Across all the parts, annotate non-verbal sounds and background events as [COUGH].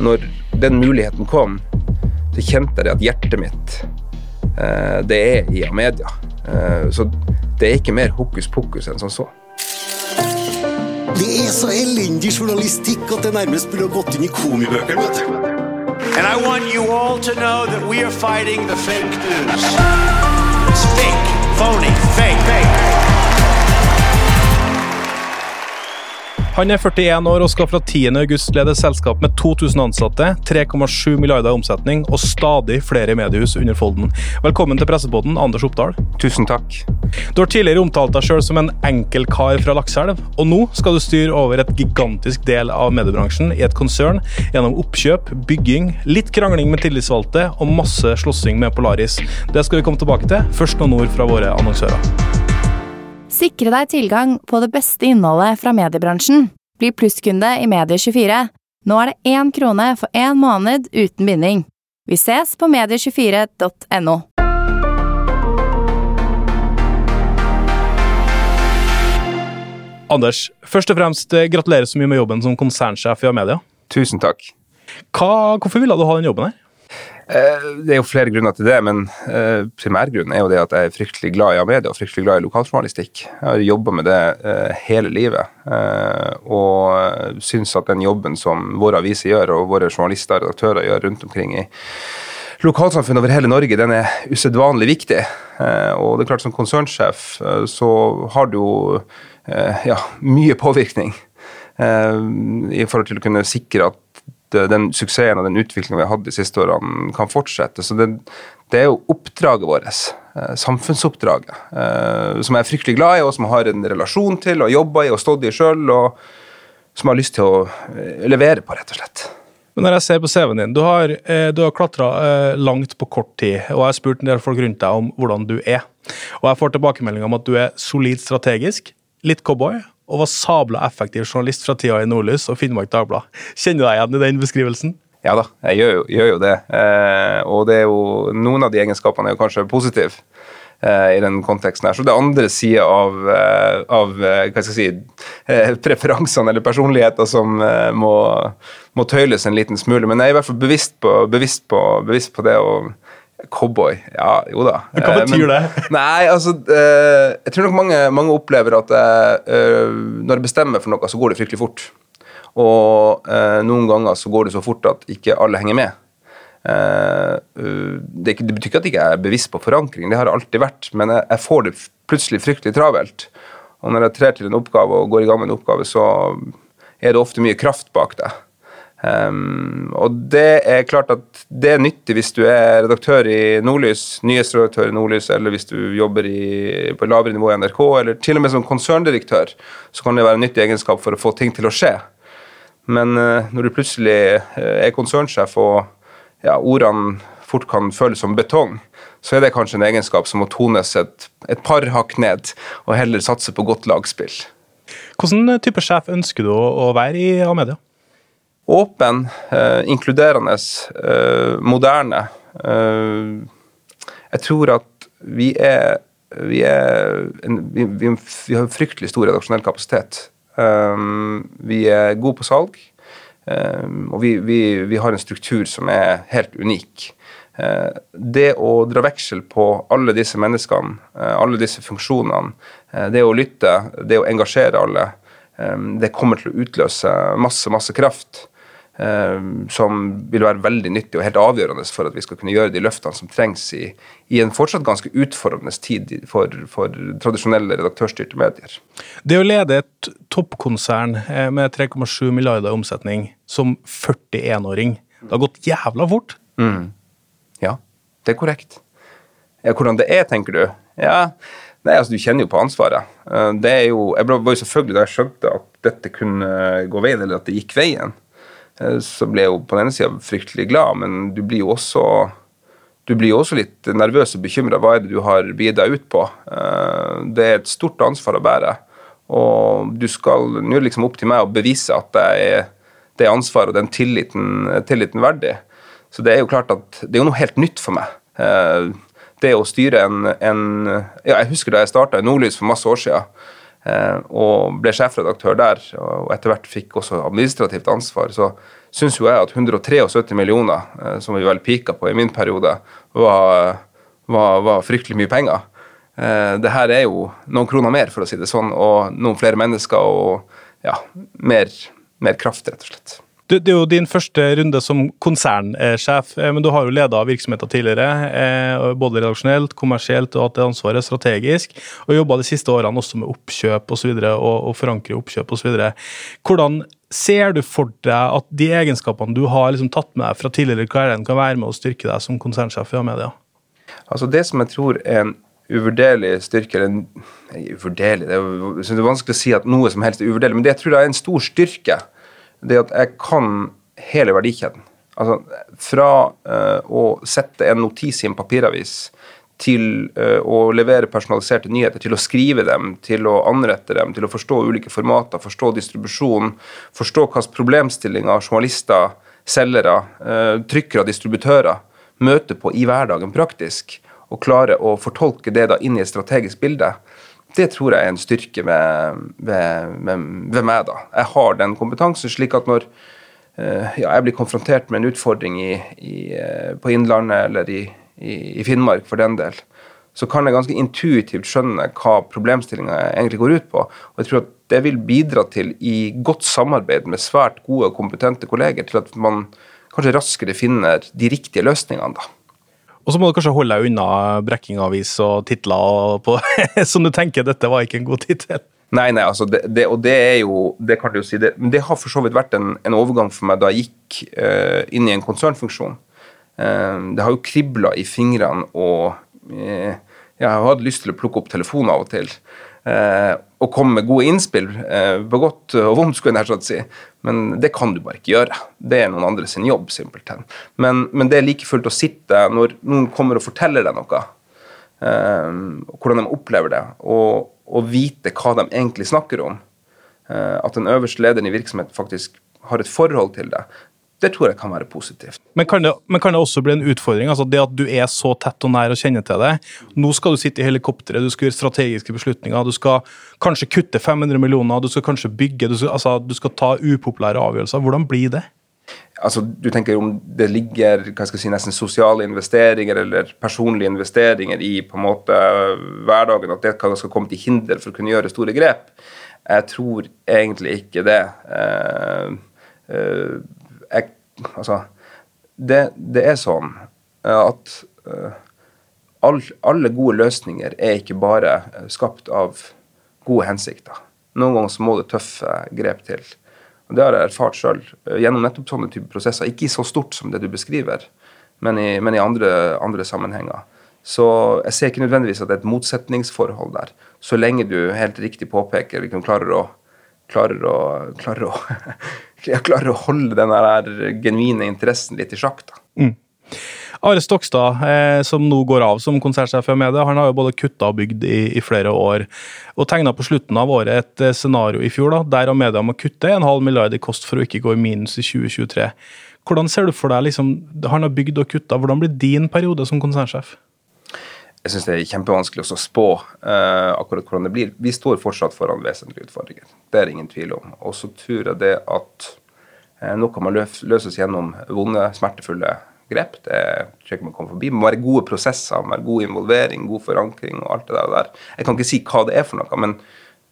når den muligheten kom, så kjente jeg at hjertet mitt, eh, det er i Amedia. Eh, så det er ikke mer hokus pokus enn som så. Det er så elendig journalistikk at det nærmest burde gått inn i komibøkene. vet du. And I want you all to know that we are fighting the fake news. It's fake, phony, fake, fake. Han er 41 år og skal fra 10. august lede et selskap med 2000 ansatte, 3,7 milliarder i omsetning og stadig flere mediehus under folden. Velkommen til pressepodden, Anders Oppdal. Tusen takk. Du har tidligere omtalt deg sjøl som en enkel kar fra Lakselv, og nå skal du styre over et gigantisk del av mediebransjen i et konsern gjennom oppkjøp, bygging, litt krangling med tillitsvalgte og masse slåssing med Polaris. Det skal vi komme tilbake til, først noen ord fra våre annonsører. Sikre deg tilgang på det beste innholdet fra mediebransjen. Bli plusskunde i Medie24. Nå er det én krone for én måned uten binding. Vi ses på medie24.no. Anders, først og fremst eh, gratulerer så mye med jobben som konsernsjef i Amedia. Tusen takk. Hva, hvorfor ville du ha den jobben her? Eh, Det er jo flere grunner til det, men eh, primærgrunnen er jo det at jeg er fryktelig glad i Amedia og fryktelig glad i lokaljournalistikk. Jeg har jobba med det eh, hele livet, og syns at den jobben som våre aviser gjør, og våre journalister og redaktører gjør rundt omkring i lokalsamfunn over hele Norge, den er usedvanlig viktig. Og det er klart, som konsernsjef så har du jo ja, mye påvirkning i forhold til å kunne sikre at den suksessen og den utviklingen vi har hatt de siste årene, kan fortsette. Så det, det er jo oppdraget vårt, eh, samfunnsoppdraget, eh, som jeg er fryktelig glad i, og som jeg har en relasjon til, og jobba i og stått i sjøl, og som jeg har lyst til å eh, levere på, rett og slett. Men når jeg ser på CV-en din, du har, eh, du har klatra eh, langt på kort tid, og jeg har spurt en del folk rundt deg om hvordan du er. Og jeg får tilbakemelding om at du er solid strategisk, litt cowboy, og var sabla effektiv journalist fra tida i Nordlys og Finnmark Dagblad. Kjenner du deg igjen i den beskrivelsen? Ja da, jeg gjør jo, gjør jo det. Eh, og det er jo, noen av de egenskapene er jo kanskje positive eh, i den konteksten her. Så det er andre sider av, eh, av eh, hva skal jeg si, preferansene eller personligheter som må, må tøyles en liten smule. Men jeg er i hvert fall bevisst på, bevisst på, bevisst på det. og Cowboy, ja, jo da. Hva Eh, betyr men- det? [LAUGHS] Nei, altså eh, Jeg tror nok mange, mange opplever at jeg, eh, når jeg bestemmer for noe, så går det fryktelig fort. Og eh, noen ganger så går det så fort at ikke alle henger med. Eh, det, det betyr ikke at jeg ikke er bevisst på forankring, det har jeg alltid vært, men jeg, jeg får det plutselig fryktelig travelt. Og når jeg trer til en oppgave og går i gang med en oppgave, så er det ofte mye kraft bak det. Um, og det er klart at det er nyttig hvis du er redaktør i Nordlys, nyhetsredaktør i Nordlys, eller hvis du jobber i, på lavere nivå i NRK, eller til og med som konserndirektør, så kan det være en nyttig egenskap for å få ting til å skje. Men uh, når du plutselig eh, er konsernsjef og ja, ordene fort kan føles som betong, så er det kanskje en egenskap som må tones et, et par hakk ned, og heller satse på godt lagspill. Hvilken type sjef ønsker du å, være i Amedia? Åpen, eh, inkluderende, eh, moderne. Eh, jeg tror at vi er vi, er en, vi, vi, vi har fryktelig stor redaksjonell kapasitet. Eh, vi er gode på salg, eh, og vi, har en struktur som er helt unik. Eh, det å dra veksel på alle disse menneskene, alle disse funksjonene, det å lytte, det å engasjere alle, det kommer til å utløse masse, masse kraft som vil være veldig nyttig og helt avgjørende for at vi skal kunne gjøre de løftene som trengs i, i en fortsatt ganske utfordrende tid for, for tradisjonelle redaktørstyrte medier. Det å lede et toppkonsern eh, med 3,7 milliarder i omsetning som 41-åring, det har gått jævla fort. Ja, det er korrekt. Ja, hvordan det er, tenker du? Ja, Nei, altså Du kjenner jo på ansvaret. Eh, Det er jo, Jeg var jo selvfølgelig da jeg skjønte at dette kunne gå veien, eller at det gikk veien, så ble jeg jo på den ene sida fryktelig glad, men du blir jo også blir også litt nervøs og bekymra. Hva er det du har begitt deg ut på? Eh, Det er et stort ansvar å bære. Og du skal, nå er det liksom opp til meg å bevise at jeg er det ansvaret og den tilliten, tilliten verdig. Så det er jo klart at det er jo noe helt nytt for meg. Eh, Det å styre en, en ja, Jeg husker da jeg starta i Nordlys for masse år siden. Eh, og ble sjefredaktør der, og etter hvert fikk også administrativt ansvar, så syns jo jeg at 173 millioner, eh, som vi vel pika på i min periode, var, var, var fryktelig mye penger. Eh, det her er jo noen kroner mer, for å si det sånn, og noen flere mennesker og ja, mer, mer kraft, rett og slett. Det, det, er jo din første runde som konsernsjef, eh, men du har jo leda virksomheter tidligere. Eh, både redaksjonelt, kommersielt og hatt det ansvaret strategisk. Og jobba de siste årene også med oppkjøp og, så videre, og, og forankre oppkjøp osv. Hvordan ser du for deg at de egenskapene du har liksom tatt med deg fra tidligere karrieren, kan være med å styrke deg som konsernsjef i Amedia? Altså Det som jeg tror er en uvurderlig styrke eller en, uvurderlig, det er, det vanskelig å si at noe som helst er uvurderlig, men det jeg tror jeg er en stor styrke det at jeg kan hele verdikjeden. Altså fra uh, å sette en notis i en papiravis til uh, å levere personaliserte nyheter, til å skrive dem, til å anrette dem, til å forstå ulike formater, forstå distribusjon, forstå hvilke problemstillinger journalister, selgere, uh, trykkere, distributører møter på i hverdagen praktisk, og klare å fortolke det da inn i et strategisk bilde det tror jeg er en styrke ved, ved, ved, ved, meg. da. Jeg har den kompetansen, slik at når uh, ja, jeg blir konfrontert med en utfordring i, i, uh, på Innlandet eller i, i, Finnmark, for den del, så kan jeg ganske intuitivt skjønne hva problemstillinga egentlig går ut på. Og jeg tror at det vil bidra til, i godt samarbeid med svært gode og kompetente kolleger, til at man kanskje raskere finner de riktige løsningene. da. Og så må du kanskje holde deg unna brekkingavis og titler på, [LAUGHS] som du tenker dette var ikke en god tittel. Nei, nei, altså det, det, og det er jo Det kan du jo si, det, men det har for så vidt vært en, en overgang for meg da jeg gikk uh, inn i en konsernfunksjon. Uh, det har jo kribla i fingrene, og uh, jeg har hatt lyst til å plukke opp telefonen av og til og komme med gode innspill, eh, på godt og vondt, skulle jeg si. Men det kan du bare ikke gjøre. Det er noen andre sin jobb, simpelthen. Men, men det er like fullt å sitte når noen kommer og forteller deg noe, eh, hvordan de opplever det, og, og, vite hva de egentlig snakker om. Eh, at den øverste lederen i virksomheten faktisk har et forhold til det det tror jeg kan være positivt. Men kan, det, men kan det også bli en utfordring? altså Det at du er så tett og nær og kjenner til det. Nå skal du sitte i helikopteret, du skal gjøre strategiske beslutninger, du skal kanskje kutte 500 millioner, du skal kanskje bygge, du skal, altså, du skal ta upopulære avgjørelser. Hvordan blir det? Altså, du tenker om det ligger hva skal jeg si, nesten sosiale investeringer eller personlige investeringer i på en måte hverdagen, at det skal komme til hinder for å kunne gjøre store grep? Jeg tror egentlig ikke det. Uh, uh, altså, det, det, er sånn eh, at uh, all, alle gode løsninger er ikke bare uh, skapt av gode hensikter. Noen ganger så må det tøffe grep til. Og Det har jeg erfart sjøl gjennom nettopp sånne type prosesser. Ikke i så stort som det du beskriver, men i, men i andre, andre, sammenhenger. Så jeg ser ikke nødvendigvis at det er et motsetningsforhold der, så lenge du helt riktig påpeker liksom klarer å klarer å, klarer å, [LAUGHS] jeg klarer å holde den der genuine interessen litt i sjakk. da. Mm. Are Stokstad, eh, som nå går av som konsertsjef i Amedia, han har jo både kutta og bygd i, i flere år, og tegna på slutten av året et eh, scenario i fjor da, der Amedia må kutte en halv milliard i kost for å ikke gå i minus i 2023. Hvordan ser du for deg liksom, Han har bygd og kutta. Hvordan blir din periode som konsernsjef? Jeg syns det er kjempevanskelig å spå uh, akkurat hvordan det blir. Vi står fortsatt foran vesentlige utfordringer. Det er det ingen tvil om. Og så tror jeg det at uh, noe man løses gjennom vonde, smertefulle grep. Det tror jeg ikke man kommer forbi. Det må være gode prosesser, med god involvering, god forankring og alt det der. Jeg kan ikke si hva det er for noe, men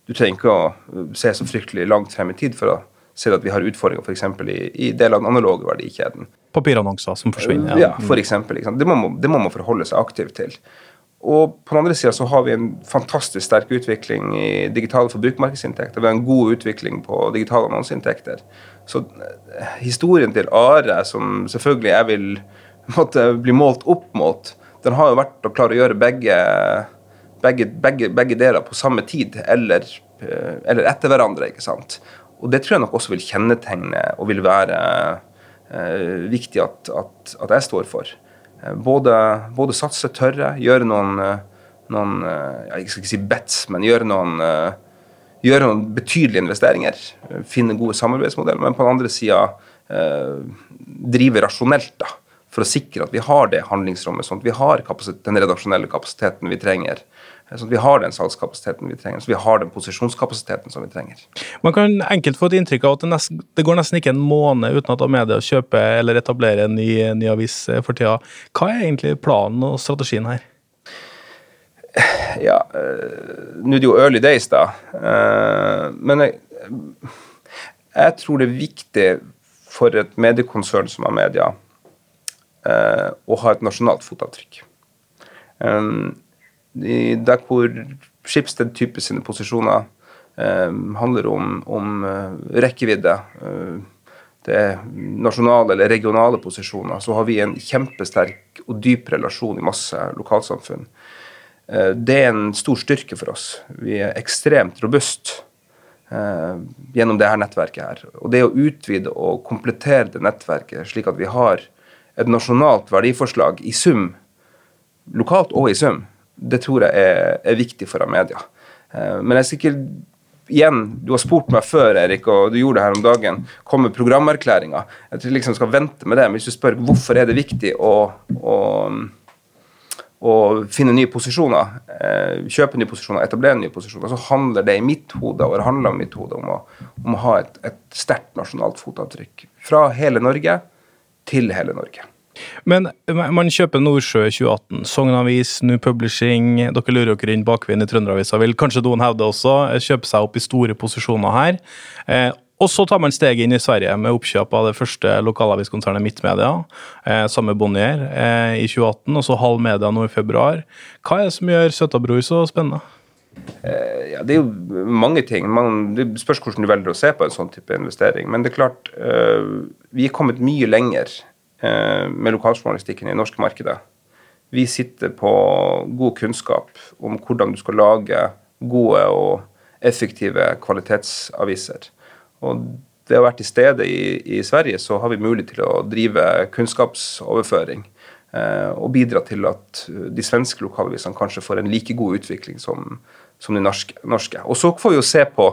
du trenger ikke å se så fryktelig langt frem i tid for å se at vi har utfordringer f.eks. I, i del av den analoge verdikjeden. Papirannonser som forsvinner. Ja, for eksempel, det, må, det må man forholde seg aktivt til. Og på den andre sida så har vi en fantastisk sterk utvikling i digitale forbrukermarkedsinntekter. Vi har en god utvikling på digitale annonseinntekter. Så eh, historien til Are, som selvfølgelig jeg vil [LAUGHS] måtte bli målt opp mot, den har jo vært å klare å gjøre begge, begge, begge, begge deler på samme tid, eller, eh, eller, etter hverandre. ikke sant? Og det tror jeg nok også vil kjennetegne og vil være eh, viktig at, at, at jeg står for. Eh, både, både satse, tørre, gjøre noen, eh, noen eh, Jeg skal ikke si bets, men gjøre noen, gjøre noen betydelige investeringer. Finne gode samarbeidsmodeller. Men på den andre sida drive rasjonelt, da, for å sikre at vi har det handlingsrommet, sånn at vi har den redaksjonelle kapasiteten vi trenger Sånn at vi har den salgskapasiteten vi trenger, så vi har den posisjonskapasiteten som vi trenger. Man kan enkelt få et inntrykk av at det, nesten, det går nesten ikke en måned uten at Amedia kjøper eller etablerer en ny, ny avis eh, for tida. Hva er egentlig planen og strategien her? Ja, øh, nå er det jo early days, da. Uh, men jeg, jeg, tror det er viktig for et mediekonsern som Amedia å ha et nasjonalt fotavtrykk. Um, der hvor Schibsted-type sine posisjoner um, handler om, om uh, rekkevidde, det er nasjonale eller regionale posisjoner, så har vi en kjempesterk og dyp relasjon i masse lokalsamfunn. Eh, det er en stor styrke for oss. Vi er ekstremt robust eh, gjennom det her nettverket her. Og det å utvide og komplettere det nettverket slik at vi har et nasjonalt verdiforslag i sum, lokalt og i sum, det tror jeg er, er viktig for media. Eh, men jeg er sikker igjen, du har spurt meg før, Erik, og du gjorde det her om dagen. Kommer programerklæringa. Jeg tror jeg liksom skal vente med det. Men hvis du spør hvorfor er det viktig å, å å finne nye posisjoner, eh, kjøpe nye posisjoner, etablere nye posisjoner, så handler det i mitt hode og det handler om mitt hode om å, om å ha et, et sterkt nasjonalt fotavtrykk. Fra hele Norge til hele Norge. Men man kjøper Nordsjø 2018, Sognavis, New Publishing, dere lurer dere inn bakveien i Trønderavisa, vil kanskje noen hevde også, kjøpe seg opp i store posisjoner her. Eh, og så tar man steget inn i Sverige med oppkjøp av det første lokalaviskonsernet Midtmedia, eh, samme Bonnier, eh, i 2018, og så Halv Media nå i februar. Hva er det som gjør Søtabror så spennende? Eh, ja, Det er jo mange ting. Man, det spørs hvordan du velger å se på en sånn type investering. Men det er klart, eh, vi er kommet mye lenger eh, med lokaljournalistikken i det norske markedet. Vi sitter på god kunnskap om hvordan du skal lage gode og effektive kvalitetsaviser. Og det å være til stede i, i, Sverige, så har vi mulighet til å drive kunnskapsoverføring. Eh, og bidra til at de svenske lokalavisene kanskje får en like god utvikling som, som de norske. Og så får vi jo se på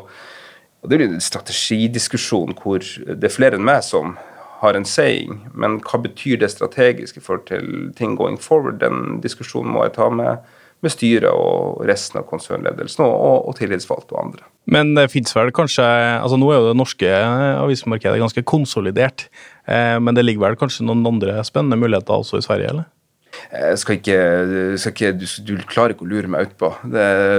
og Det blir en strategidiskusjon hvor det er flere enn meg som har en saying, men hva betyr det strategisk i forhold til ting going forward? Den diskusjonen må jeg ta med med styret og resten av konsernledelsen og, og, og tillitsvalgte og andre. Men det fins vel kanskje altså Nå er jo det norske avismarkedet ganske konsolidert, eh, men det ligger vel kanskje noen andre spennende muligheter også i Sverige, eller? Jeg skal ikke, skal ikke du, du, klarer ikke å lure meg utpå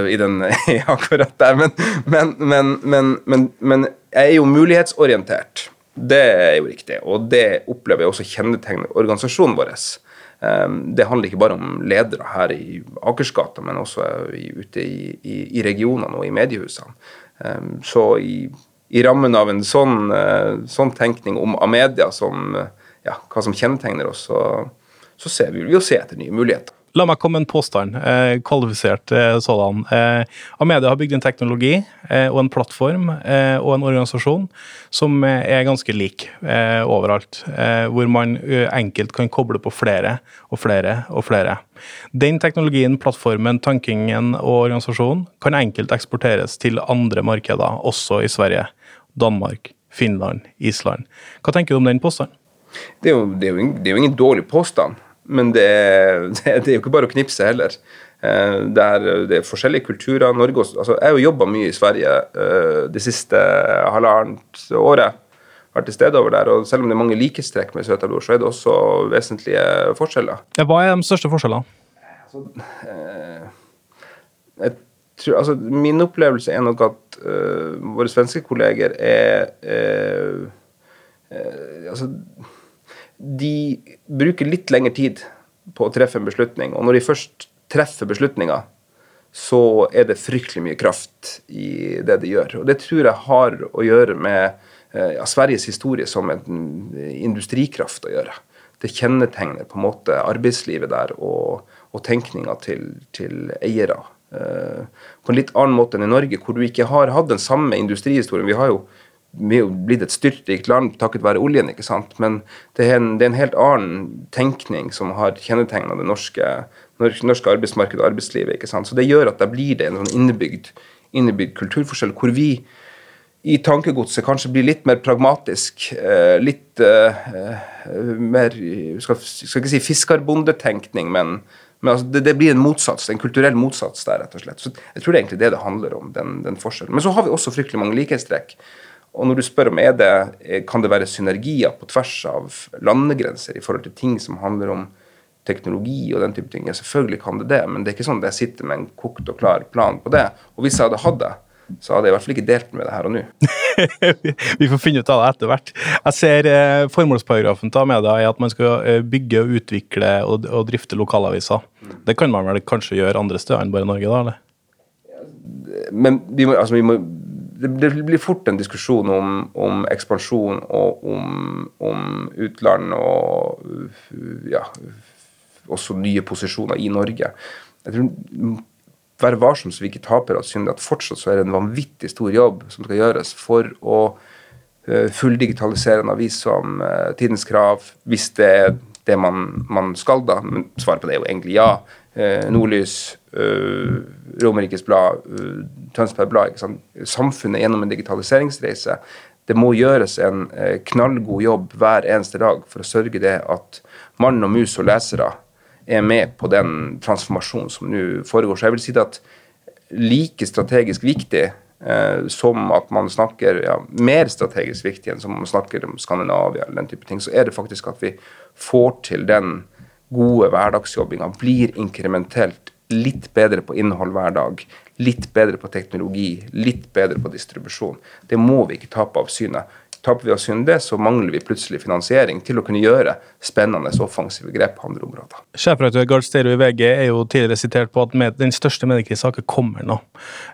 i den [LAUGHS] akkurat der, men, men, men, men, jeg er jo mulighetsorientert. Det er jo riktig, og det opplever jeg også kjennetegner organisasjonen vår. Ehm, det handler ikke bare om ledere her i Akersgata, men også ute i, i, i regionene og i mediehusene. Ehm, så i, i rammen av en sånn, eh, sånn, tenkning om Amedia, som, ja, hva som kjennetegner oss, så, så ser vi, vi vil se etter nye muligheter. La meg komme med en påstand, eh, kvalifisert eh, sådan. Eh, Amedia har bygd en teknologi eh, og en plattform eh, og en organisasjon som er ganske lik eh, overalt. hvor man enkelt kan koble på flere og flere og flere. Den teknologien, plattformen, tankingen og organisasjonen kan enkelt eksporteres til andre markeder, også i Sverige, Danmark, Finland, Island. Hva tenker du om den påstanden? Det det det er jo ingen dårlig påstand. Men det, [LAUGHS] det, det, er jo ikke bare å knipse heller. Eh, det er, det er forskjellige kulturer. Norge, altså, jeg har jo jobba mye i Sverige uh, det siste halvannet året. Vært til stede over der, og Selv om det er mange likhetstrekk med Søtabror, så er det også vesentlige forskjeller. Ja, hva er de største forskjellene? Altså, uh, tror, altså, min opplevelse er nok at våre svenske kolleger er altså de bruker litt lengre tid på å treffe en beslutning. Og når de først treffer beslutninger, så er det fryktelig mye kraft i det de gjør. Og det tror jeg har å gjøre med eh, ja, Sveriges historie som en industrikraft å gjøre. Det kjennetegner på en måte arbeidslivet der og, og tenkninga til, til, eiere. Eh, på en litt annen måte enn i Norge, hvor du ikke har hatt den samme industrihistorien. Vi har jo vi er jo blitt et styrtrikt land takket være oljen, ikke sant? men det er, en, det er en helt annen tenkning som har kjennetegna det norske, norske arbeidsmarkedet og arbeidslivet. ikke sant? Så det gjør at da blir det en sånn innebygd, innebygd kulturforskjell hvor vi i tankegodset kanskje blir litt mer pragmatisk. Eh, litt uh, mer skal, skal ikke si fiskerbondetenkning, men, Men altså, det, det blir en motsats, en kulturell motsats der, rett og slett. Så jeg tror det er egentlig det det handler om, den, den forskjellen. Men så har vi også fryktelig mange likhetstrekk. Og når du spør om er det, eh, kan det være synergier på tvers av landegrenser i forhold til ting som handler om teknologi og den type ting, ja, selvfølgelig kan det det, men det er ikke sånn at jeg sitter med en kokt og klar plan på det. Og hvis jeg hadde hatt det, så hadde jeg i hvert fall ikke delt med det her og nå. [LAUGHS] Vi får finne ut av det etter hvert. Jeg ser eh, Formålsparagrafen til Amedia er at man skal eh, bygge og utvikle og, og drifte lokalaviser. Det kan man vel kanskje gjøre andre steder enn bare Norge, da? eller? Men vi må, altså vi må, det, blir fort en diskusjon om, om ekspansjon og om, om utland og ja, også nye posisjoner i Norge. Jeg tror Vær varsom så vi ikke taper av synd at fortsatt så er det en vanvittig stor jobb som skal gjøres for å uh, fulldigitalisere en avis som uh, Tidens Krav, hvis det er det man, man, skal, da. Men svaret på det er jo egentlig ja. Uh, Nordlys, uh, Romerikes Blad, uh, Tønsberg Blad. Samfunnet gjennom en digitaliseringsreise. Det må gjøres en knallgod jobb hver eneste dag for å sørge det at mann og mus og lesere er med på den transformasjonen som nå foregår. Så jeg vil si at like strategisk viktig eh, som at man snakker ja, mer strategisk viktig enn som man snakker om Skandinavia, eller den type ting, så er det faktisk at vi får til den gode hverdagsjobbinga, blir inkrementelt litt bedre på innhold hver dag, litt bedre på teknologi, litt bedre på distribusjon. Det må vi ikke tape av synet. Taper vi av det, så mangler vi plutselig finansiering til å kunne gjøre spennende, og offensive grep på andre områder. Sjefredaktør Gard Steiro i VG er jo tidligere sitert på at med, den største mediekrisa ikke kommer nå.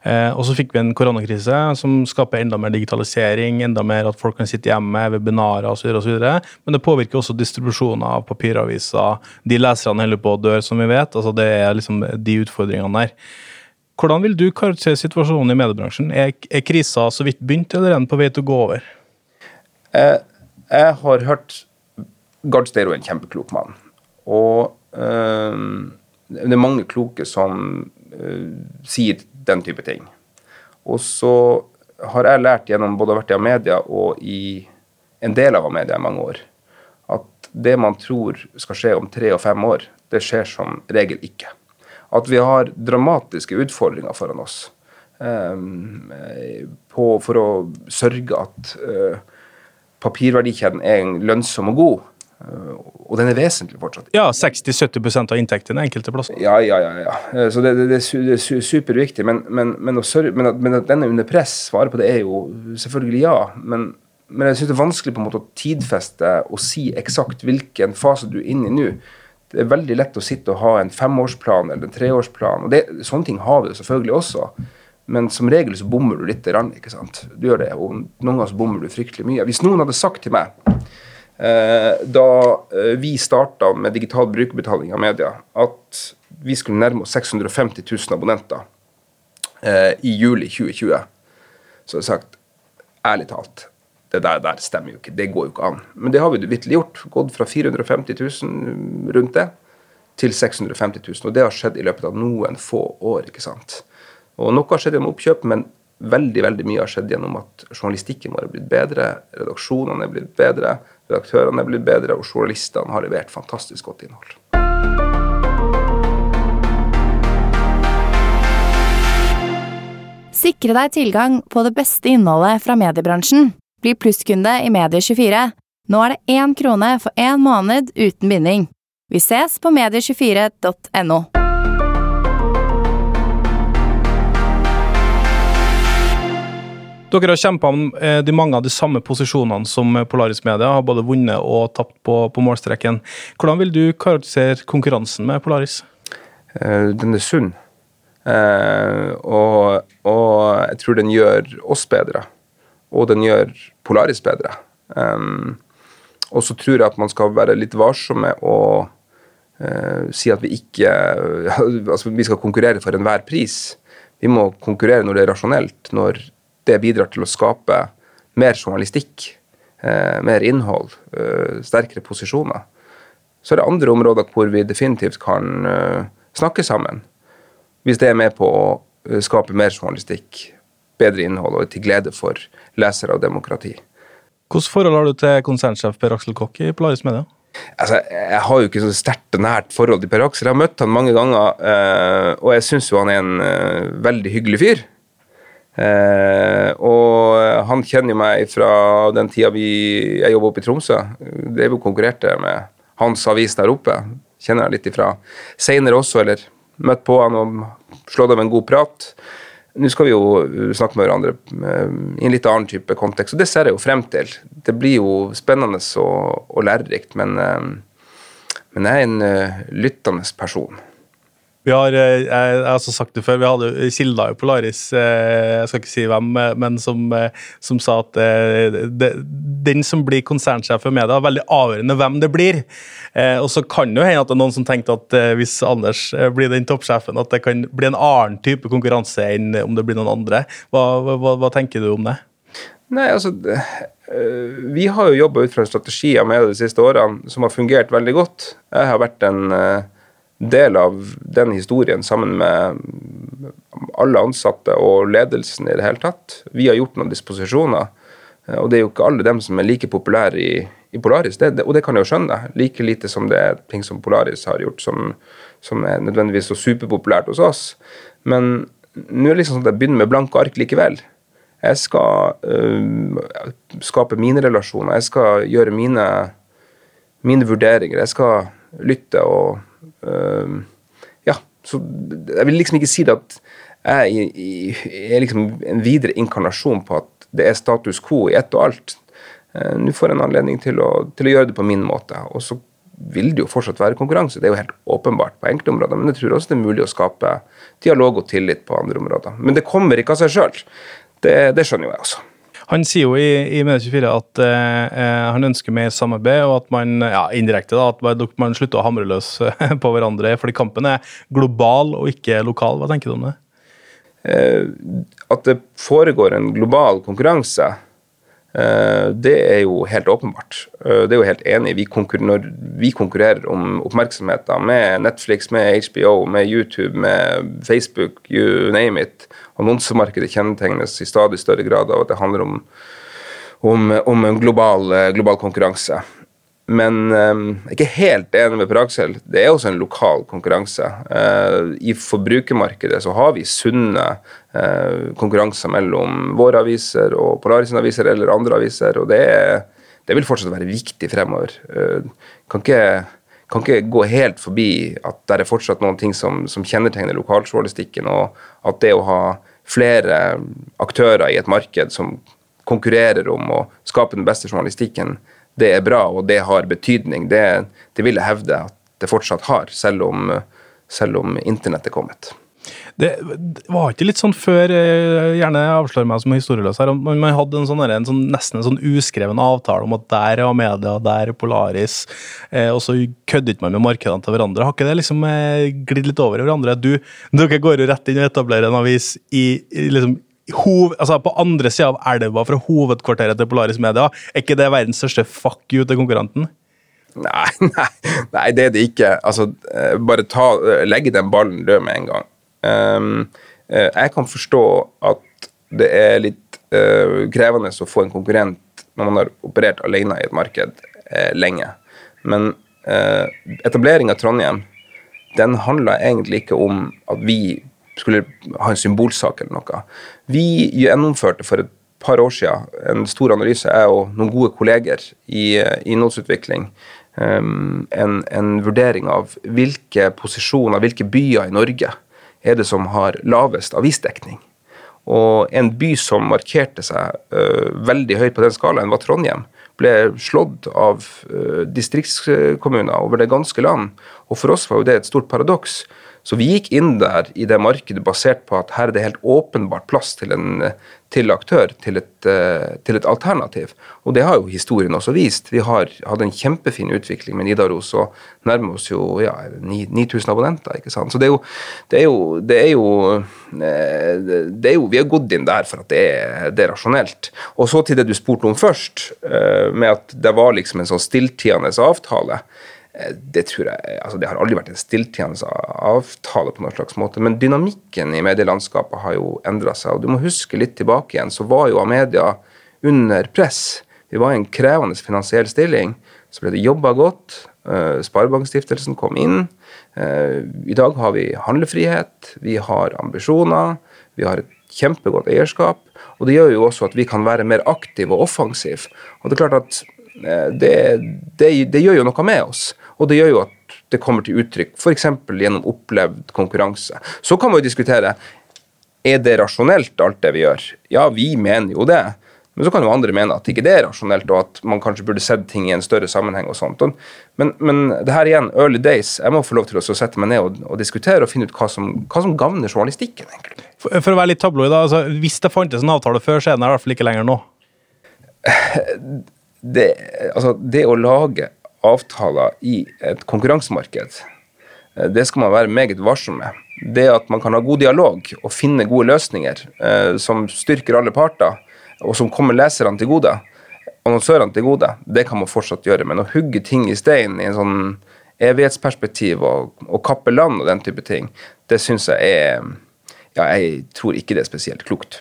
Eh, og så fikk vi en koronakrise som skaper enda mer digitalisering, enda mer at folk kan sitte hjemme, webinarer osv. Men det påvirker også distribusjonen av papiraviser. De leserne holder på å dø, som vi vet. altså Det er liksom de utfordringene der. Hvordan vil du karakterisere situasjonen i mediebransjen? Er, er krisa så vidt begynt, eller er den på vei til å gå over? Jeg, jeg har hørt Gard Steiro er en kjempeklok mann. Og øh, det er mange kloke som øh, sier den type ting. Og så har jeg lært gjennom både å ha vært i Amedia og i en del av Amedia i mange år, at det man tror skal skje om tre og fem år, det skjer som regel ikke. At vi har dramatiske utfordringer foran oss um, på, for å sørge at papirverdikjeden er lønnsom og god. Eh, og den er vesentlig fortsatt. Ja, 60-70% av inntektene enkelte plasser. Ja, ja, ja. ja. Eh, så det, det, det er superviktig. Men, men, men, sørge, men, at, men, at, den er under press, svaret på det er jo selvfølgelig ja. Men, men jeg syns det er vanskelig på en måte å tidfeste og si eksakt hvilken fase du er inne i nå. Det er veldig lett å sitte og ha en femårsplan eller en treårsplan. og det, Sånne ting har vi jo selvfølgelig også. Men som regel så bommer du litt. ikke sant? Du gjør det, og Noen ganger så bommer du fryktelig mye. Hvis noen hadde sagt til meg eh, da eh, vi starta med digital brukerbetaling av media, at vi skulle nærme oss 650 000 abonnenter eh, i juli 2020, så hadde jeg sagt ærlig talt det der, der, stemmer jo ikke. Det går jo ikke an. Men det har vi vitterlig gjort. Gått fra 450 000 rundt det til 650 000. Og det har skjedd i løpet av noen få år. ikke sant? Og Noe har skjedd gjennom oppkjøp, men veldig veldig mye har skjedd gjennom at journalistikken vår er blitt bedre, redaksjonene er blitt bedre, redaktørene er blitt bedre, og journalistene har levert fantastisk godt innhold. Sikre deg tilgang på det beste innholdet fra mediebransjen. Bli plusskunde i Medie24. Nå er det én krone for én måned uten binding. Vi ses på medie24.no. Dere har kjempa om eh, de mange av de samme posisjonene som Polaris Media, har både vunnet og tapt på, på målstreken. Hvordan vil du karakterisere konkurransen med Polaris? Uh, den er sunn. Og, og, jeg tror den gjør oss bedre. Og den gjør Polaris bedre. Og så tror jeg at man skal være litt varsom med å uh, si at vi ikke [LAUGHS] Altså, vi skal konkurrere for enhver pris. Vi må konkurrere når det er rasjonelt. når det bidrar til å skape mer journalistikk, eh, mer innhold, eh, sterkere posisjoner. Så er det andre områder hvor vi definitivt kan eh, snakke sammen. Hvis det er med på å skape mer journalistikk, bedre innhold og til glede for lesere og demokrati. Hvilket forhold har du til konsernsjef Per Aksel Kokk i Polaris Media? Altså, jeg har jo ikke så sterkt og nært forhold til Per Aksel. Jeg har møtt han mange ganger, eh, og jeg syns jo han er en veldig hyggelig fyr. Eh, og han kjenner jo meg fra den tida vi, jeg jobba oppe i Tromsø. Det vi konkurrerte med hans avis der oppe. Kjenner jeg litt ifra seinere også, eller møtt på han og slått av en god prat. Nå skal vi jo uh, snakke med hverandre uh, i en litt annen type kontekst, og det ser jeg jo frem til. Det blir jo spennende og, og lærerikt, men, uh, men jeg er en lyttende person. Vi har, jeg, jeg har også sagt det før, vi hadde kilder i Polaris, jeg skal ikke si hvem, men som, som sa at det, den som blir konsernsjef for media, er veldig avgjørende hvem det blir. Og så kan det jo hende at det er noen som tenkte at hvis Anders blir den toppsjefen, at det kan bli en annen type konkurranse enn om det blir noen andre. Hva, hva, hva tenker du om det? Nei, altså Vi har jo jobba ut fra en strategi av media de siste årene som har fungert veldig godt. Jeg har vært en del av den historien sammen med alle ansatte og ledelsen i det hele tatt. Vi har gjort noen disposisjoner, og det er jo ikke alle dem som er like populære i, i Polaris, det, det, og det kan jeg jo skjønne. Like lite som det er ting som Polaris har gjort som, som er nødvendigvis så superpopulært hos oss. Men nå er det liksom sånn at jeg begynner med blanke ark likevel. Jeg skal øh, skape mine relasjoner, jeg skal gjøre mine, mine vurderinger. Jeg skal lytte og Uh, ja, så jeg vil liksom ikke si det at jeg er liksom en videre inkarnasjon på at det er status quo i ett og alt. Uh, Nå får jeg en anledning til å, til å, gjøre det på min måte. Og så vil det jo fortsatt være konkurranse. Det er jo helt åpenbart på enkelte områder. Men jeg tror også det er mulig å skape dialog og tillit på andre områder. Men det kommer ikke av seg sjøl. Det, det skjønner jo jeg også. Han sier jo i, i Medie24 at eh, han ønsker mer samarbeid, og at man ja, indirekte da, at man, slutter å hamre løs eh, på hverandre. Fordi kampen er global og ikke lokal. Hva tenker du om det? Eh, at det foregår en global konkurranse, eh, det er jo helt åpenbart. Eh, det er jo helt enig. Vi når vi konkurrerer om oppmerksomheten med Netflix, med HBO, med YouTube, med Facebook, you name it, annonsemarkedet kjennetegnes i stadig større grad av at det handler om, om, om en global, eh, global, konkurranse. Men jeg er ikke helt enig med Per Aksel. Det er også en lokal konkurranse. Uh, I forbrukermarkedet så har vi sunne konkurranser mellom våre aviser og Polaris aviser eller andre aviser, og det, det vil fortsatt være viktig fremover. Kan ikke kan ikke gå helt forbi at det er fortsatt noen ting som, som kjennetegner lokaljournalistikken, og at det å ha flere aktører i et marked som konkurrerer om å skape den beste journalistikken, det er bra, og det har betydning. Det, det vil jeg hevde at det fortsatt har, selv om, selv om internett er kommet. Det, var ikke litt sånn før gjerne avslår meg som historieløs her, man, man hadde en sånn, en sånn, nesten en sånn uskreven avtale om at der er Amedia, der er Polaris, eh, og så kødder ikke man med markedene til hverandre. Har ikke det liksom eh, glidd litt over i hverandre? Du, dere går jo rett inn og etablerer en avis i, i liksom Hov, altså på andre sida av elva fra hovedkvarteret til Polaris Media. Er ikke det verdens største fuck you til konkurrenten? Nei, [LAUGHS] nei, nei, det er det ikke. Altså, eh, bare ta, eh, legge den ballen død med en gang. Um, jeg kan forstå at det er litt uh, krevende å få en konkurrent når man har operert alene i et marked uh, lenge. Men etablering av Trondheim den handla egentlig ikke om at vi skulle ha en symbolsak eller noe. Vi gjennomførte for et par år siden en stor analyse, jeg og noen gode kolleger i innholdsutvikling, um, en, en vurdering av hvilke posisjoner, hvilke byer i Norge er det som har lavest avisdekning. Og en by som markerte seg uh, veldig høyt på den skalaen, var Trondheim. Ble slått av uh, distriktskommuner over det ganske land. Og for oss var jo det et stort paradoks. Så vi gikk inn der i det markedet basert på at her er det helt åpenbart plass til en til aktør, til et, eh, til et, alternativ. Og det har jo historien også vist. Vi har hatt en kjempefin utvikling med Nidaros og nærmer oss jo ja, 9000 abonnenter. ikke sant? Så det er, jo, det er jo, det er jo, eh, det er jo Vi har gått inn der for at det er, det er rasjonelt. Og så til det du spurte om først, eh, med at det var liksom en sånn stilltiende avtale. Eh, det tror jeg, altså det har aldri vært en stilltiende avtale på noen slags måte. Men dynamikken i medielandskapet har jo endra seg. Og du må huske litt tilbake igjen, så var jo Amedia under press. Vi var i en krevende finansiell stilling. Så ble det jobba godt. Eh, Sparebankstiftelsen kom inn. Eh, I dag har vi handlefrihet, vi har ambisjoner, vi har et kjempegodt eierskap. Og det gjør jo også at vi kan være mer aktive og offensive. Og det er klart at eh, det, det, det gjør jo noe med oss. Og det gjør jo at det kommer til uttrykk f.eks. gjennom opplevd konkurranse. Så kan man jo diskutere er det rasjonelt, alt det vi gjør. Ja, vi mener jo det. Men så kan jo andre mene at ikke det er rasjonelt, og at man kanskje burde sett ting i en større sammenheng. og sånt. Men, men det her igjen, early days. Jeg må få lov til å sette meg ned og, og diskutere og finne ut hva som, hva som gagner journalistikken. egentlig. For, for å være litt tabloid, da, altså, hvis det fantes en avtale før, så er den i hvert fall ikke lenger nå. Det, altså, det å lage avtaler i et konkurransemarked, eh, det skal man være meget varsom med. Det at man kan ha god dialog og finne gode løsninger eh, som styrker alle parter, og som kommer leserne til gode, annonsørene til gode, det kan man fortsatt gjøre. Men å hugge ting i stein i en sånn evighetsperspektiv og, og kappe land og den type ting, det syns jeg er Ja, jeg tror ikke det er spesielt klokt.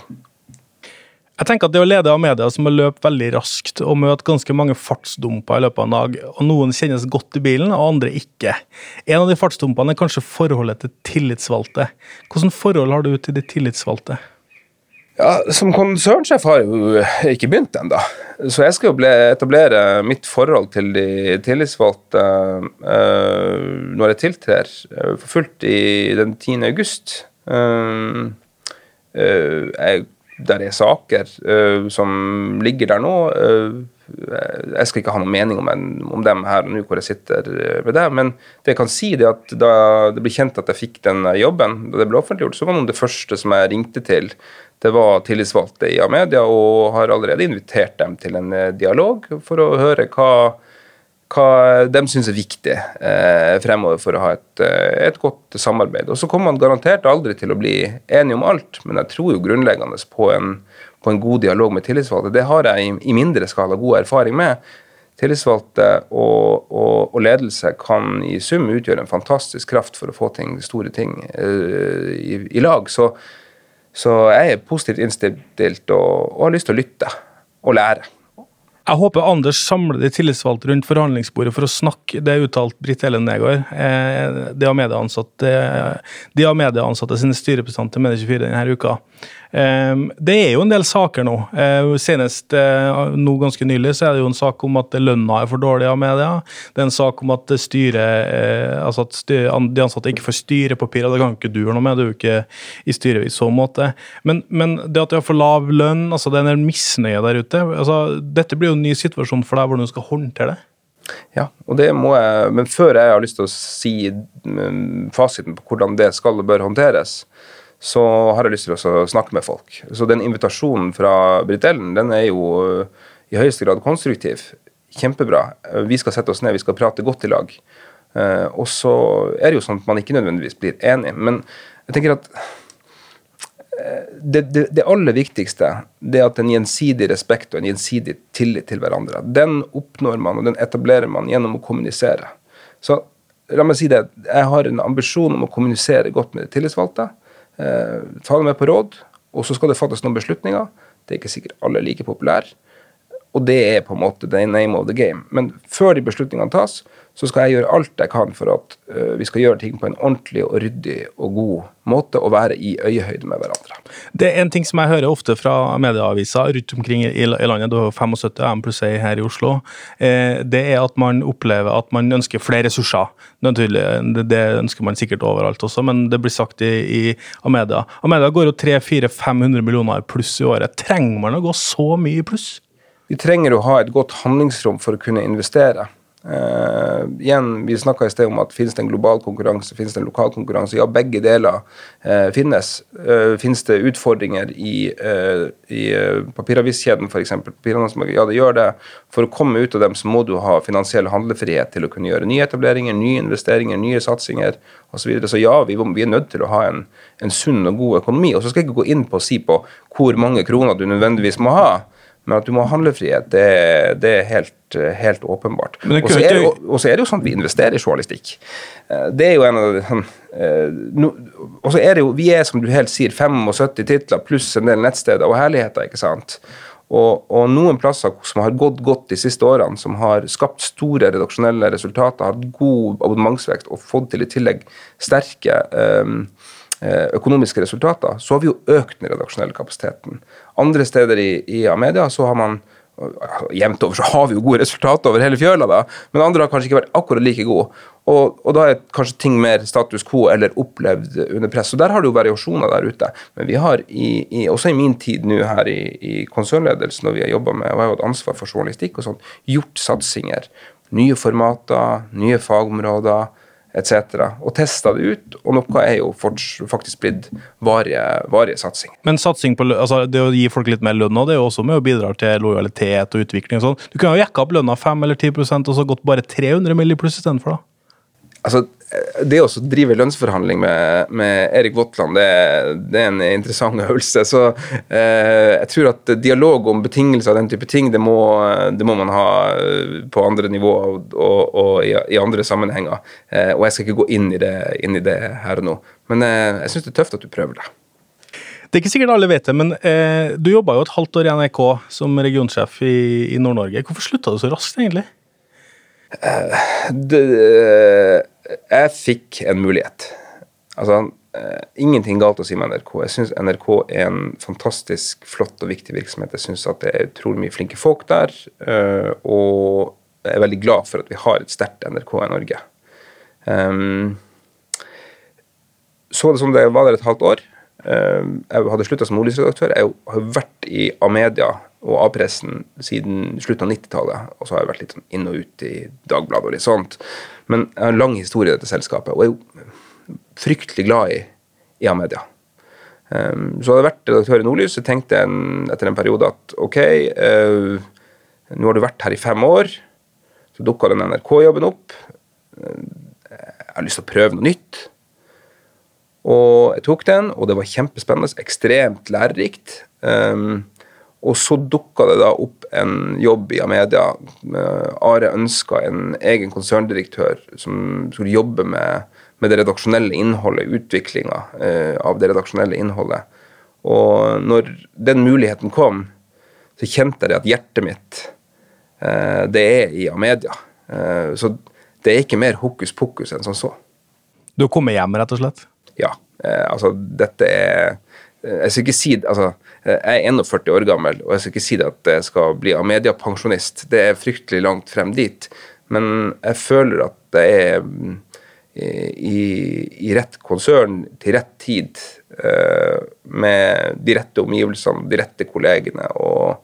Jeg tenker at Det å lede av media som har løpt veldig raskt og møte ganske mange fartsdumper i løpet av en dag, og noen kjennes godt i bilen, og andre ikke. En av de fartsdumpene er kanskje forholdet til tillitsvalgte. Hvordan forhold har du til de tillitsvalgte? Ja, Som konsernsjef har jeg jo ikke begynt ennå. Så jeg skal jo etablere mitt forhold til de tillitsvalgte uh, når jeg tiltrer uh, for fullt i den 10. august. Uh, jeg, der er saker som ligger der nå. jeg skal ikke ha noen mening om, en, om dem her og nå hvor jeg sitter med deg, men det jeg kan si er at da det ble kjent at jeg fikk den jobben, da det ble offentliggjort, så var noen det første som jeg ringte til det var tillitsvalgte i Amedia, og har allerede invitert dem til en eh, dialog for å høre hva, hva de syns er viktig eh, fremover for å ha et, eh, et, godt samarbeid. Og Så kommer man garantert aldri til å bli enige om alt, men jeg tror jo grunnleggende på en, på en god dialog med tillitsvalgte. Det har jeg i, i mindre skala god erfaring med. Tillitsvalgte og, og, og, ledelse kan i sum utgjøre en fantastisk kraft for å få ting, store ting eh, i, i lag. Så så jeg er positivt innstilt og, og har lyst til å lytte og lære. Jeg håper Anders samler de tillitsvalgte rundt forhandlingsbordet for å snakke. Det uttalt Britt Ellen Negård. Eh, de har medieansatte, medieansatte sine styrerepresentanter med 24 denne uka. Ehm, det er jo en del saker nå. Eh, senest eh, nå ganske nylig så er det jo en sak om at lønna er for dårlig av media. Det er en sak om at styret, eh, altså at de ansatte ikke får styrepapirer. Det kan ikke du gjøre noe med, du er jo ikke i styret i så måte. Men, men det at de har for lav lønn, altså det er en del misnøye der ute. altså Dette blir jo en ny situasjon for deg, hvordan du skal håndtere det. Ja, og det må jeg, men før jeg har lyst til å si mm, fasiten på hvordan det skal og bør håndteres, så har jeg lyst til å snakke med folk. Så den invitasjonen fra Britt Ellen den er jo eh, i høyeste grad konstruktiv. Kjempebra. Eh, vi skal sette oss ned, vi skal prate godt i lag. Eh, og så er det jo sånn at man ikke nødvendigvis blir enig. Men jeg tenker at det, det, det, aller viktigste det er at en gjensidig respekt og en gjensidig tillit til hverandre. Den oppnår man, og den etablerer man gjennom å kommunisere. Så la meg si det, jeg har en ambisjon om å kommunisere godt med de tillitsvalgte. Eh, ta dem med på råd, og så skal det fattes noen beslutninger. Det er ikke sikkert alle er like populære. Og det er på en måte the name of the game. Men før de beslutningene tas, så skal jeg gjøre alt jeg kan for at uh, vi skal gjøre ting på en ordentlig og ryddig og god måte og være i øyehøyde med hverandre. Det er en ting som jeg hører ofte fra medieaviser rundt omkring i, landet, du har 75 M pluss 1 her i Oslo, eh, det er at man opplever at man ønsker flere ressurser. Det ønsker man sikkert overalt også, men det blir sagt i, i Amedia. Amedia går jo 300-400-500 millioner i pluss i året. Trenger man å gå så mye i pluss? Vi trenger å ha et godt handlingsrom for å kunne investere. Uh, igjen, Vi snakka i sted om at finnes det en global konkurranse, finnes det en lokal konkurranse. Ja, begge deler uh, finnes. Uh, finnes det utfordringer i, i papiraviskjeden f.eks.? Ja, det gjør det. For å komme ut av dem så må du ha finansiell handlefrihet til å kunne gjøre nye etableringer, nye investeringer, nye satsinger osv. Så, videre. så ja, vi, vi, er nødt til å ha en, en sunn og god økonomi. Og så skal jeg ikke gå inn på å si på hvor mange kroner du nødvendigvis må ha. Men at du må ha handlefrihet, det, det er helt, helt åpenbart. Og så er, er, det jo sånn at vi investerer i journalistikk. Eh, det er jo en av de sånn, Og så er det jo Vi er, som du helt sier, 75 titler pluss en del nettsteder og herligheter, ikke sant. Og, og noen plasser som har gått godt de siste årene, som har skapt store redaksjonelle resultater, hatt god abonnementsvekst og fått til i tillegg sterke eh, eh, økonomiske resultater, så har vi jo økt den redaksjonelle kapasiteten. Andre steder i, i Amedia så har man Jevnt over så har vi jo gode resultater over hele fjøla, da, men andre har kanskje ikke vært akkurat like gode. Og, og, da er kanskje ting mer status quo eller opplevd under press. Så der har det jo variasjoner der ute. Men vi har i, i, også i min tid nå her i, i konsernledelsen, når vi har jobba med og jeg har hatt ansvar for journalistikk og sånn, gjort satsinger. Nye formater, nye fagområder etc. Og testa det ut, og noe er jo faktisk blitt varige, varige satsing. Men satsing på altså det å gi folk litt mer lønn det er jo også med å bidra til lojalitet og utvikling. og sånn. Du kunne jo jekka opp lønna 5 eller 10% og så gått bare 300 mill. i pluss istedenfor, da. Altså, det å drive lønnsforhandling med, med Erik Votland, det, det, er en interessant øvelse. Så eh, jeg tror at dialog om betingelser og den type ting, det må, det må man ha eh, på andre nivåer og, og, og i, i, andre sammenhenger. Eh, og jeg skal ikke gå inn i det, inn i det her og nå. Men eh, jeg syns det er tøft at du prøver det. Det er ikke sikkert alle vet det, men eh, du jobba jo et halvt år i NRK som regionsjef i, i Nord-Norge. Hvorfor slutta du så raskt, egentlig? Uh, det, jeg fikk en mulighet. Altså, uh, ingenting galt å si med NRK. Jeg syns NRK er en fantastisk flott og viktig virksomhet. Jeg syns at det er utrolig mye flinke folk der. Uh, og jeg er veldig glad for at vi har et sterkt NRK i Norge. Um, så det som det var der et halvt år. Jeg hadde slutta som nordlysredaktør. Jeg har vært i Amedia og A-pressen siden slutten av 90-tallet. Og så har jeg vært litt sånn inn og ut i Dagbladet og litt sånt. Men jeg har en lang historie i dette selskapet, og er jo fryktelig glad i, A-media. Um, så hadde jeg vært redaktør i Nordlys, så tenkte jeg en, etter en periode at ok, uh, nå har du vært her i fem år. Så dukka den NRK-jobben opp. Uh, jeg har lyst til å prøve noe nytt. Og jeg tok den, og det var kjempespennende. Ekstremt lærerikt. Um, og så dukka det da opp en jobb i Amedia. Are ønska en egen konserndirektør som skulle jobbe med, med det redaksjonelle innholdet, utviklinga eh, av det redaksjonelle innholdet. Og når den muligheten kom, så kjente jeg at hjertet mitt, eh, det er i Amedia. Eh, så det er ikke mer hokus pokus enn som så. Du har kommet hjem, rett og slett? Ja. Eh, altså, dette er Eh, jeg skal ikke si altså, jeg er 41 år gammel, og jeg skal ikke si det at jeg skal bli Amedia-pensjonist. Det er fryktelig langt frem dit. Men jeg føler at jeg er mm, i, i rett konsern til rett tid, eh, med de rette omgivelsene, de rette kollegene og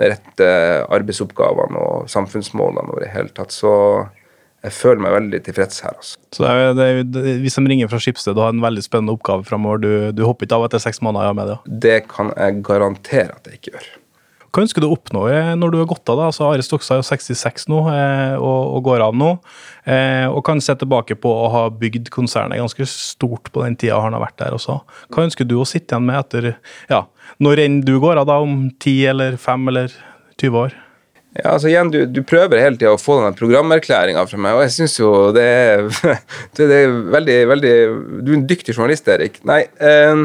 de rette arbeidsoppgavene og samfunnsmålene og det hele tatt, så jeg føler meg veldig tilfreds her. Altså. Så det er, det er, det, Hvis de ringer fra Skipsted og har en veldig spennende oppgave framover, du, du, hopper ikke av etter seks måneder i media? Det kan jeg garantere at jeg ikke gjør. Hva ønsker du å oppnå når du har gått av? da? Altså, Are Stokstad er jo 66 nå eh, og, og, går av nå. Eh, og kan se tilbake på å ha bygd konsernet ganske stort på den tida han har vært der også. Hva ønsker du å sitte igjen med etter ja, når enn du går av, da, om 10 eller 5 eller 20 år? Ja, altså igjen, du, du prøver hele tida å få den programerklæringa fra meg, og jeg syns jo det er, [LAUGHS] det er veldig, veldig Du er en dyktig journalist, Erik. Nei, eh,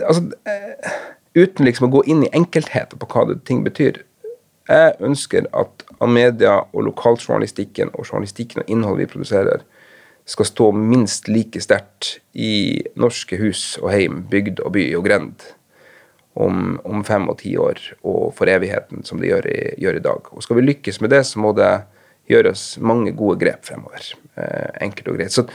altså eh, Uten liksom å gå inn i enkeltheter på hva det, ting betyr. Jeg ønsker at media og lokaljournalistikken og journalistikken og innholdet vi produserer, skal stå minst like sterkt i norske hus og heim, bygd og by og grend om, om, fem og ti år og for evigheten, som det gjør i, gjør i, dag. Og Skal vi lykkes med det, så må det gjøres mange gode grep fremover. Eh, enkelt og greit. Så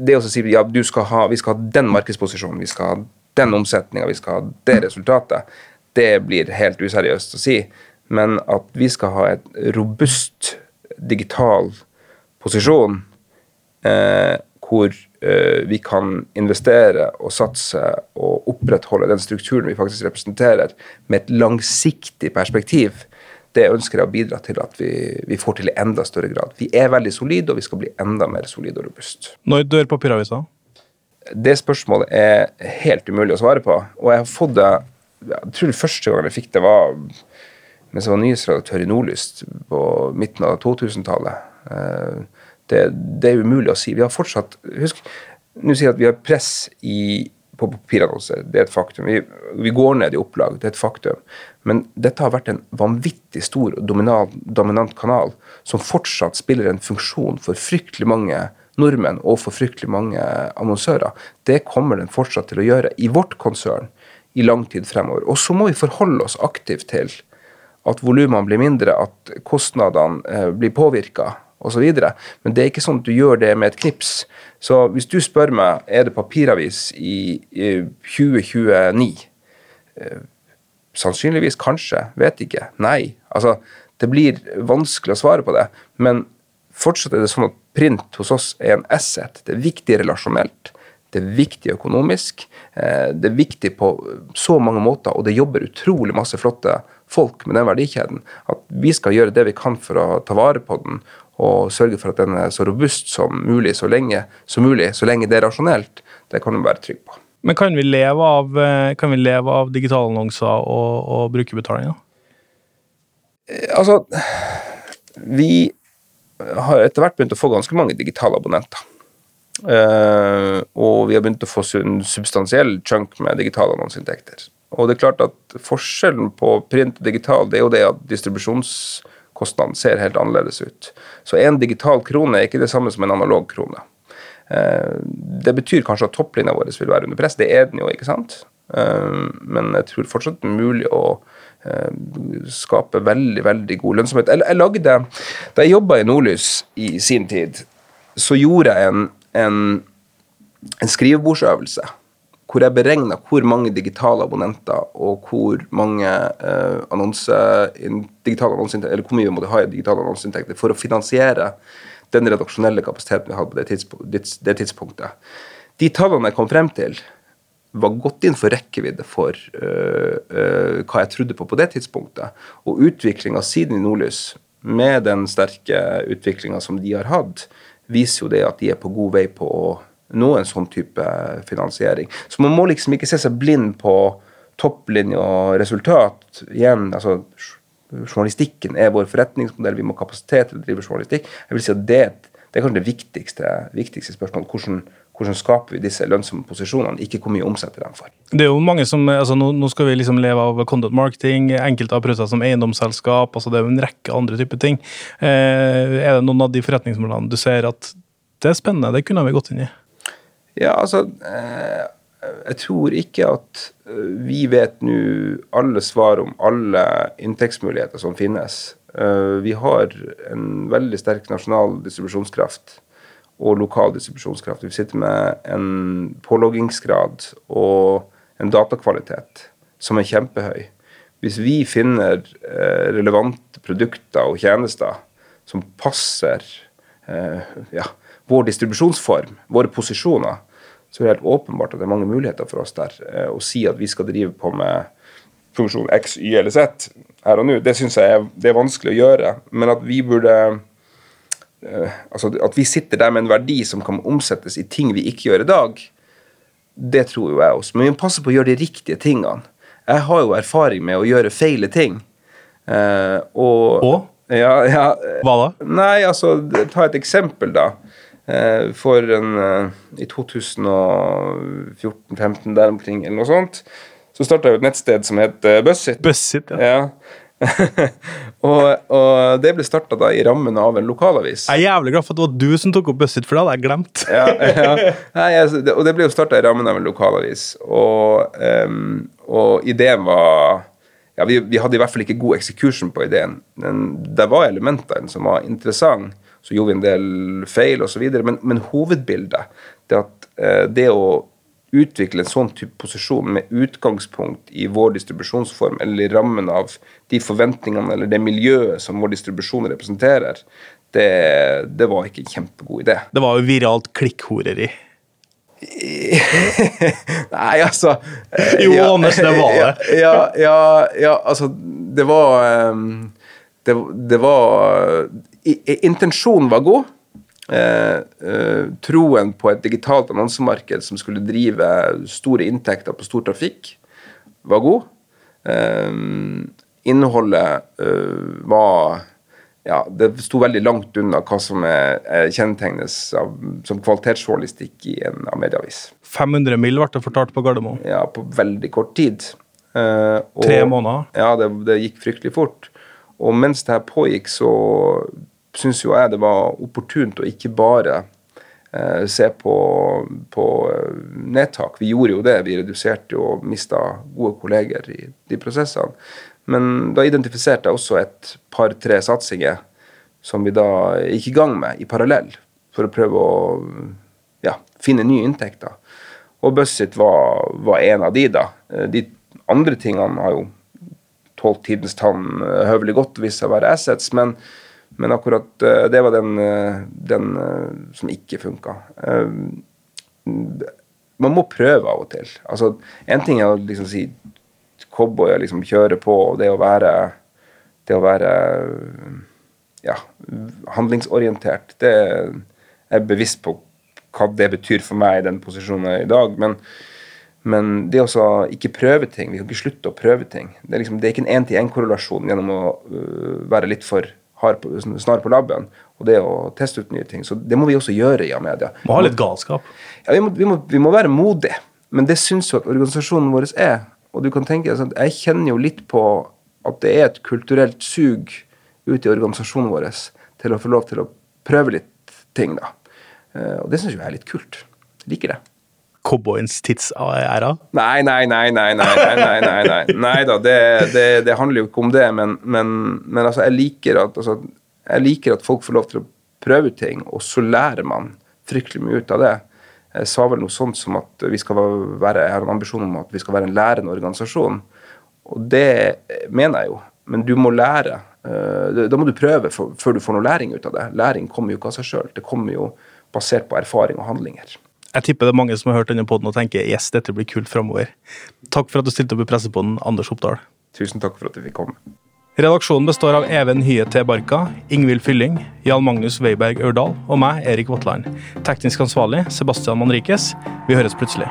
det å si ja, skal ha, vi skal ha den markedsposisjonen, vi skal ha den omsetninga, vi skal ha det resultatet, det blir helt useriøst å si. Men at vi skal ha et robust digital posisjon eh, hvor vi kan investere og satse og opprettholde den strukturen vi faktisk representerer, med et langsiktig perspektiv, det ønsker jeg å bidra til at vi, vi, får til i enda større grad. Vi er veldig solide, og vi skal bli enda mer solide og robust. Når dør papiravisa? Det spørsmålet er helt umulig å svare på. Og jeg har fått det Jeg tror det første gang jeg fikk det, var mens jeg var nyhetsredaktør i Nordlyst på midten av 2000-tallet. Det, det, er umulig å si. Vi har fortsatt Husk, nå sier jeg at vi har press i på papirannonser. Det er et faktum. Vi, vi går ned i opplag, det er et faktum. Men dette har vært en vanvittig stor og dominant, dominant kanal som fortsatt spiller en funksjon for fryktelig mange nordmenn og for fryktelig mange annonsører. Det kommer den fortsatt til å gjøre i vårt konsern i lang tid fremover. Og så må vi forholde oss aktivt til at volumene blir mindre, at kostnadene eh, blir påvirka osv. Men det er ikke sånn at du gjør det med et knips. Så hvis du spør meg er det papiravis i, i 2029 eh, Sannsynligvis, kanskje, vet ikke. Nei. Altså, det blir vanskelig å svare på det. Men fortsatt er det sånn at print hos oss er en asset. Det er viktig relasjonelt. Det er viktig økonomisk. eh, Det er viktig på så mange måter, og det jobber utrolig masse flotte folk med den verdikjeden. At vi skal gjøre det vi kan for å ta vare på den og sørge for at den er så robust som mulig så lenge, så mulig, så lenge det er rasjonelt. Det kan du være trygg på. Men kan vi leve av, eh, kan vi leve av digitalannonser og, og brukerbetalinger? Altså, vi har etter hvert begynt å få ganske mange digitale abonnenter. Uh, og vi har begynt å få en substansiell chunk med digitale annonseinntekter. Og det er klart at forskjellen på print og digital det er jo det at distribusjonskostnaden ser helt annerledes ut. Så en digital krone er ikke det samme som en analog krone. Eh, det betyr kanskje at topplinja vår vil være under press. Det er den jo, ikke sant? Eh, men jeg tror fortsatt det er mulig å eh, skape veldig, veldig god lønnsomhet. Jeg lagde, Da jeg jobba i Nordlys i sin tid, så gjorde jeg en, en, en skrivebordsøvelse hvor jeg beregna hvor mange digitale abonnenter og hvor mange eh, annonse, digitale annonseinntekter, eller hvor mye vi måtte ha i digitale annonseinntekter for å finansiere den redaksjonelle kapasiteten vi hadde på det, tidspunkt, det, det tidspunktet. De tallene jeg kom frem til, var godt innenfor rekkevidde for uh, uh, hva jeg trodde på på det tidspunktet. Og utviklinga siden i Nordlys, med den sterke utviklinga som de har hatt, viser jo det at de er på god vei på å nå en sånn type finansiering. Så man må liksom ikke se seg blind på topplinje og resultat. Igjen, altså Journalistikken er vår forretningsmodell, vi må ha kapasitet til å drive journalistikk. Jeg vil si at Det, det er kanskje det viktigste, viktigste spørsmålet. Hvordan, hvordan skaper vi disse lønnsomme posisjonene, ikke hvor mye omsetter dem for. Det er jo mange som, altså nå, nå skal vi liksom leve av content marketing, enkelte har prøvd seg som eiendomsselskap, altså det er jo en rekke andre typer ting. Eh, er det noen av de forretningsmodellene du ser at det er spennende, det kunne vi gått inn i? Ja, altså eh, Jeg tror ikke at eh, vi vet nå alle svar om alle inntektsmuligheter som finnes. Eh, vi har en veldig sterk nasjonal distribusjonskraft og lokal distribusjonskraft. Vi sitter med en påloggingsgrad og en datakvalitet som er kjempehøy. Hvis vi finner relevante produkter og tjenester som passer ja, vår distribusjonsform, våre posisjoner, så er det helt åpenbart at det er mange muligheter for oss der. Eh, å si at vi skal drive på med funksjon X, Y eller Z her og nå, det syns jeg er, det er vanskelig å gjøre. Men at vi burde eh, Altså at vi sitter der med en verdi som kan omsettes i ting vi ikke gjør i dag, det tror jo jeg også. Men vi må passe på å gjøre de riktige tingene. Jeg har jo erfaring med å gjøre feile ting. Eh, og, Og? Ja, ja, Hva da? Nei, altså, ta et eksempel, da. Eh, For en, eh, I 2014-15 der omkring, eller noe sånt, så starta jeg et nettsted som het eh, Bussit. Bussit, ja. Ja. [LAUGHS] og, og det ble starta i rammen av en lokalavis. Jeg er jævlig glad for at det var du som tok opp Bussit, for det hadde jeg glemt. ja, [LAUGHS] ja. Nei, jeg, og det ble jo starta i rammen av en lokalavis. Og, um, og ideen var ja, vi, vi hadde i hvert fall ikke god execution på ideen. Men det var elementer som var interessant. Så gjorde vi en del feil osv. Men, men hovedbildet det at eh, det å utvikle en sånn type posisjon med utgangspunkt i vår distribusjonsform eller i rammen av de forventningene eller det miljøet som vår distribusjon representerer, det, det var ikke en kjempegod idé. Det var jo viralt klikkhoreri. [LAUGHS] Nei, altså Jo, Jo, Anders, det var det. [LAUGHS] Ja, ja, ja, altså Det var ehm, Det, det var i- Intensjonen var god. Eh, eh, troen på et digitalt annonsemarked som skulle drive store inntekter på stor trafikk, var god. Eh, innholdet eh, var ja, det sto veldig langt unna hva som er, er kjennetegnes av, som kvalitetsjournalistikk i en av medieavis. 500 mil ble det fortalt på Gardermoen. Ja, på veldig kort tid. Eh, og- Tre måneder. Ja, det, det gikk fryktelig fort. Og mens det her pågikk, så syns jo jeg det var opportunt å ikke bare eh, se på, på eh, nedtak. Vi gjorde jo det. Vi reduserte og mista gode kolleger i de prosessene. Men da identifiserte jeg også et par-tre satsinger som vi da gikk i gang med i parallell, for å prøve å ja, finne nye inntekter. Og Bussit var, var en av de, da. Eh, De andre tingene har jo tålt tidens tann eh, høvelig godt hvis det var assets, men, men akkurat eh, det var den, eh, den som ikke funka. Man må prøve av og til. Altså, En ting er å liksom si cowboy og liksom kjøre på, og det å være det å være ja, handlingsorientert, det er bevisst på hva det betyr for meg i den posisjonen jeg er i dag. Men, men det å ikke prøve ting, vi kan ikke slutte å prøve ting. Det er, liksom, det er ikke en én-til-én-korrelasjon gjennom å øh, være litt for hard snar på labben og det å teste ut nye ting. Så det må vi også gjøre i Amedia. Må ha litt galskap. Ja, vi, må, vi, må, vi må være modige, men det syns jo at organisasjonen vår er. Og du kan tenke sånn, Jeg kjenner jo litt på at det er et kulturelt sug ute i organisasjonen vår til å få lov til å prøve litt ting. da. Eh, Og det syns jeg er litt kult. Jeg liker det. Cowboyens tidsæra. Nei, nei, nei, nei, nei, nei, nei, nei, nei. da, det, det, det handler jo ikke om det, men, men, men altså, jeg, liker at, altså, jeg liker at folk får lov til å prøve ting, og så lærer man fryktelig mye ut av det. Jeg sa vel noe sånt som at vi skal være, jeg har en ambisjon om at vi skal være en lærende organisasjon, og det mener jeg jo, men du må lære. Eh, Da må du prøve før du får noe læring ut av det. Læring kommer jo ikke av seg sjøl, det kommer jo basert på erfaring og handlinger. Jeg tipper det er mange som har hørt denne podden og tenker yes, dette blir kult framover. Takk for at du stilte opp i pressepodden, Anders Oppdal. Tusen takk for at du fikk komme. Redaksjonen består av Even Hye T. Barka, Ingvild Fylling, Jan Magnus Weiberg Ørdal og meg, Erik Vatland. Teknisk ansvarlig Sebastian Manrikes. Vi høres plutselig.